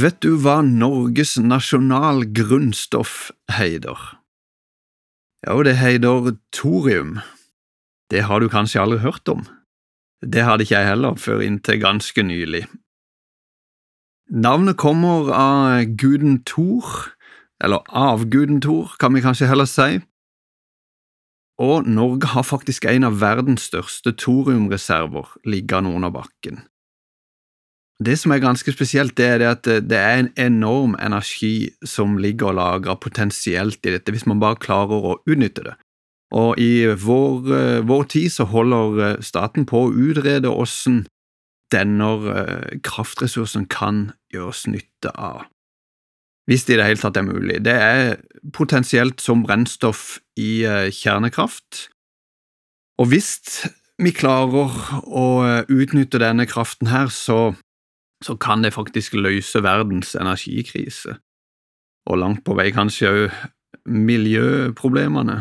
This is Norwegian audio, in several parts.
Vet du hva Norges nasjonalgrunnstoff heter? Jo, det heter thorium. Det har du kanskje aldri hørt om? Det hadde ikke jeg heller før inntil ganske nylig. Navnet kommer av guden Thor, eller avguden Thor, kan vi kanskje heller si, og Norge har faktisk en av verdens største thoriumreserver liggende under bakken. Det som er ganske spesielt, det er at det er en enorm energi som ligger og lagrer potensielt i dette, hvis man bare klarer å utnytte det. Og i vår, eh, vår tid så holder eh, staten på å utrede hvordan denne eh, kraftressursen kan gjøres nytte av. Hvis det i det hele tatt er mulig. Det er potensielt som brennstoff i kjernekraft, og hvis vi klarer å utnytte denne kraften her, så så kan det faktisk løse verdens energikrise, og langt på vei kanskje òg miljøproblemene.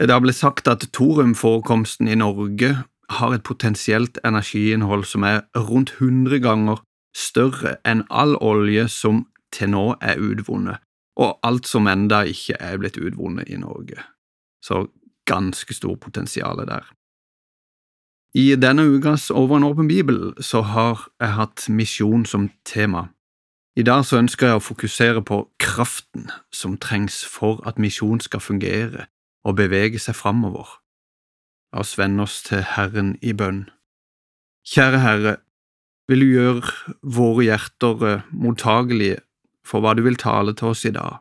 Det har blitt sagt at thoriumforekomsten i Norge har et potensielt energiinnhold som er rundt 100 ganger større enn all olje som til nå er utvunnet, og alt som enda ikke er blitt utvunnet i Norge. Så ganske stort potensial der. I denne ukas Over en åpen bibel så har jeg hatt misjon som tema. I dag så ønsker jeg å fokusere på kraften som trengs for at misjon skal fungere og bevege seg framover. La oss vende oss til Herren i bønn. Kjære Herre, vil du gjøre våre hjerter eh, mottagelige for hva du vil tale til oss i dag.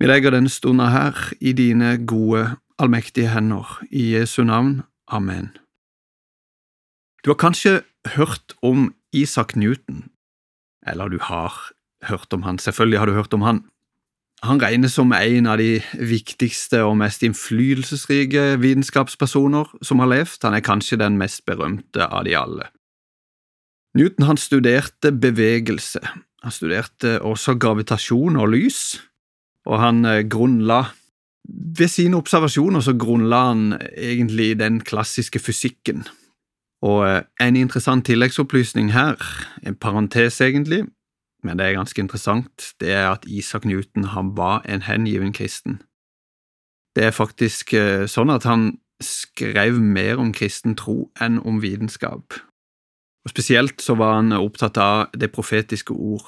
Vi legger denne stunda her i dine gode, allmektige hender, i Jesu navn. Amen. Du har kanskje hørt om Isaac Newton, eller du har hørt om han, selvfølgelig har du hørt om han. Han regnes som en av de viktigste og mest innflytelsesrike vitenskapspersoner som har levd, han er kanskje den mest berømte av de alle. Newton han studerte bevegelse, han studerte også gravitasjon og lys, og han eh, grunnla Ved sine observasjoner så grunnla han egentlig den klassiske fysikken, og eh, en interessant tilleggsopplysning her, en parentes egentlig, men det er ganske interessant, det er at Isak Newton han var en hengiven kristen. Det er faktisk eh, sånn at han skrev mer om kristen tro enn om vitenskap. Og Spesielt så var han opptatt av det profetiske ord.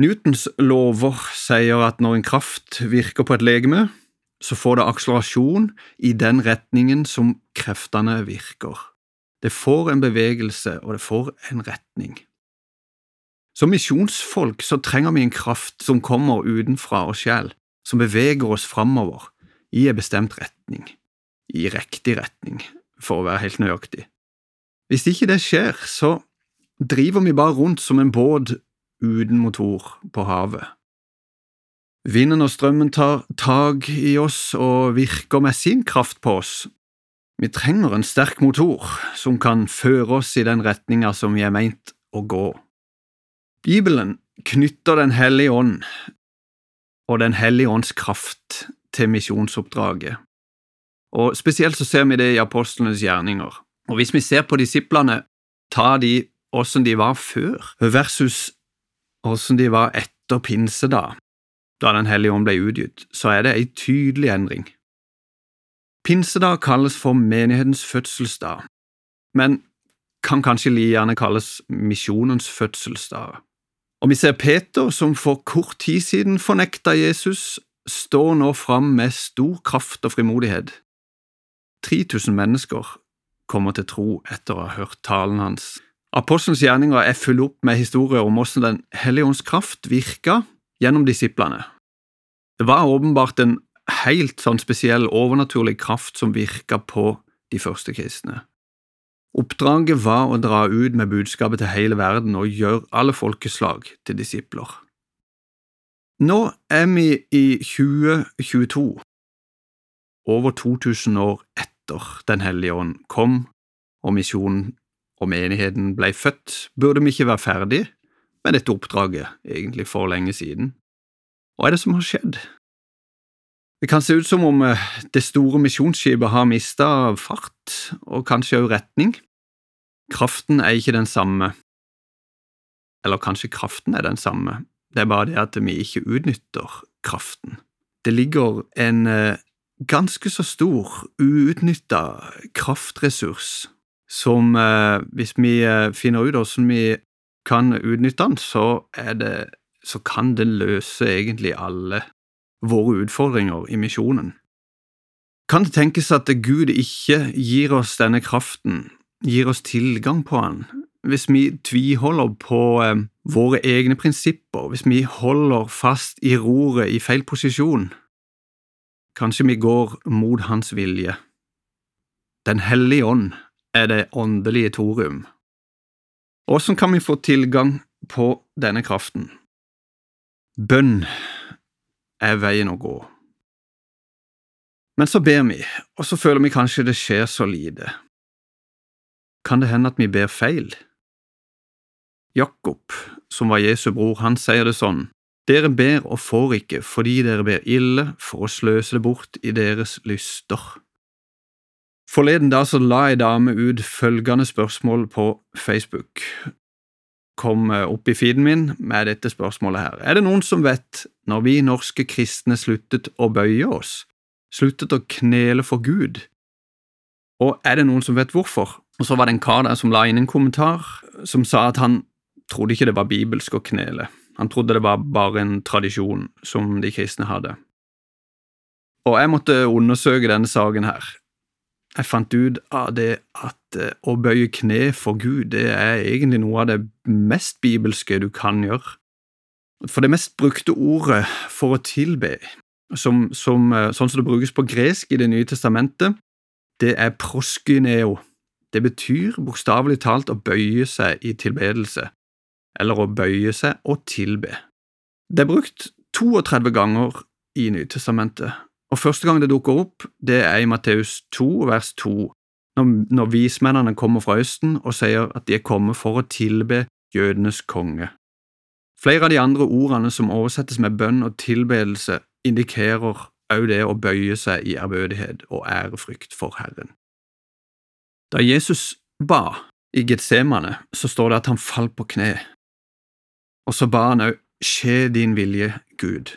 Newtons lover sier at når en kraft virker på et legeme, så får det akselerasjon i den retningen som kreftene virker. Det får en bevegelse, og det får en retning. Som misjonsfolk så trenger vi en kraft som kommer utenfra oss selv, som beveger oss framover i en bestemt retning, i riktig retning, for å være helt nøyaktig. Hvis ikke det skjer, så driver vi bare rundt som en båt uten motor på havet. Vinden og strømmen tar tak i oss og virker med sin kraft på oss. Vi trenger en sterk motor som kan føre oss i den retninga som vi er meint å gå. Bibelen knytter Den hellige ånd og Den hellige ånds kraft til misjonsoppdraget, og spesielt så ser vi det i apostlenes gjerninger. Og hvis vi ser på disiplene, tar de åssen de var før, versus åssen de var etter pinse, da Den hellige ånd ble utgitt, så er det ei tydelig endring. Pinsedag kalles for menighetens fødselsdag, men kan kanskje like gjerne kalles misjonens fødselsdag. Og vi ser Peter, som for kort tid siden fornekta Jesus, står nå fram med stor kraft og frimodighet. 3000 mennesker kommer til tro etter å ha hørt talen hans. Apostelens gjerninger er full opp med historier om hvordan Den hellige ånds kraft virka gjennom disiplene. Det var åpenbart en helt sånn spesiell overnaturlig kraft som virka på de første kristne. Oppdraget var å dra ut med budskapet til hele verden og gjøre alle folkeslag til disipler. Nå er vi i 2022, over 2000 år etter Den hellige ånd kom og misjonen og menigheten ble født, burde vi ikke være ferdig med dette oppdraget egentlig for lenge siden. Hva er det som har skjedd? Det kan se ut som om eh, det store misjonsskipet har mista fart, og kanskje også retning. Kraften er ikke den samme. eller kanskje kraften er den samme, det er bare det at vi ikke utnytter kraften. Det ligger en eh, ganske så stor, uutnytta kraftressurs som eh, hvis vi finner ut hvordan vi kan utnytte den, så, det, så kan det løse egentlig alle våre utfordringer i misjonen. Kan det tenkes at Gud ikke gir oss denne kraften, gir oss tilgang på den, hvis vi tviholder på eh, våre egne prinsipper, hvis vi holder fast i roret i feil posisjon? Kanskje vi går mot Hans vilje. Den hellige ånd er det åndelige torium. Hvordan kan vi få tilgang på denne kraften? Bønn er veien å gå. Men så ber vi, og så føler vi kanskje det skjer så lite. Kan det hende at vi ber feil? Jakob, som var Jesu bror, han sier det sånn, dere ber og får ikke fordi dere ber ille for å sløse det bort i deres lyster. Forleden da så la ei dame ut følgende spørsmål på Facebook. Kom eh, opp i feeden min med dette spørsmålet her. Er det noen som vet når vi norske kristne sluttet å bøye oss, sluttet å knele for Gud? Og er det noen som vet hvorfor? Og så var det en kar der som la inn en kommentar som sa at han trodde ikke det var bibelsk å knele. Han trodde det var bare en tradisjon som de kristne hadde. Og jeg måtte undersøke denne saken her. Jeg fant ut av det at eh, å bøye kne for Gud, det er egentlig noe av det mest bibelske du kan gjøre. For det mest brukte ordet for å tilbe, som, som, eh, sånn som det brukes på gresk i Det nye testamentet, det er proskyneo. Det betyr bokstavelig talt å bøye seg i tilbedelse, eller å bøye seg og tilbe. Det er brukt 32 ganger i Nytestamentet, og Første gang det dukker opp, det er i Matteus 2, vers 2, når, når vismennene kommer fra Østen og sier at de er kommet for å tilbe jødenes konge. Flere av de andre ordene som oversettes med bønn og tilbedelse, indikerer også det å bøye seg i ærbødighet og ærefrykt for Herren. Da Jesus ba i Getsemane, så står det at han falt på kne, og så ba han òg Skje din vilje, Gud.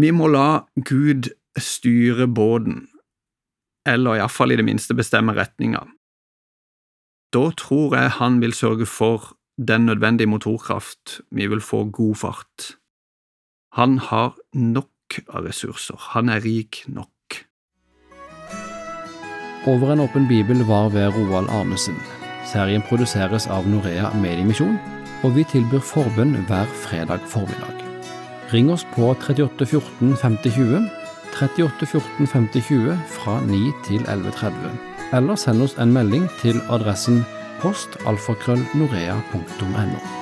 Vi må la Gud styre båten, eller iallfall i det minste bestemme retninga. Da tror jeg han vil sørge for den nødvendige motorkraft, vi vil få god fart. Han har nok av ressurser, han er rik nok. Over en åpen bibel var ved Roald Arnesen. Serien produseres av Norea Mediemisjon, og vi tilbyr forbønn hver fredag formiddag. Ring oss på 38 14 50 20, 38 14 50 20 fra 9 til 11.30, eller send oss en melding til adressen postalfakrøllnorea.no.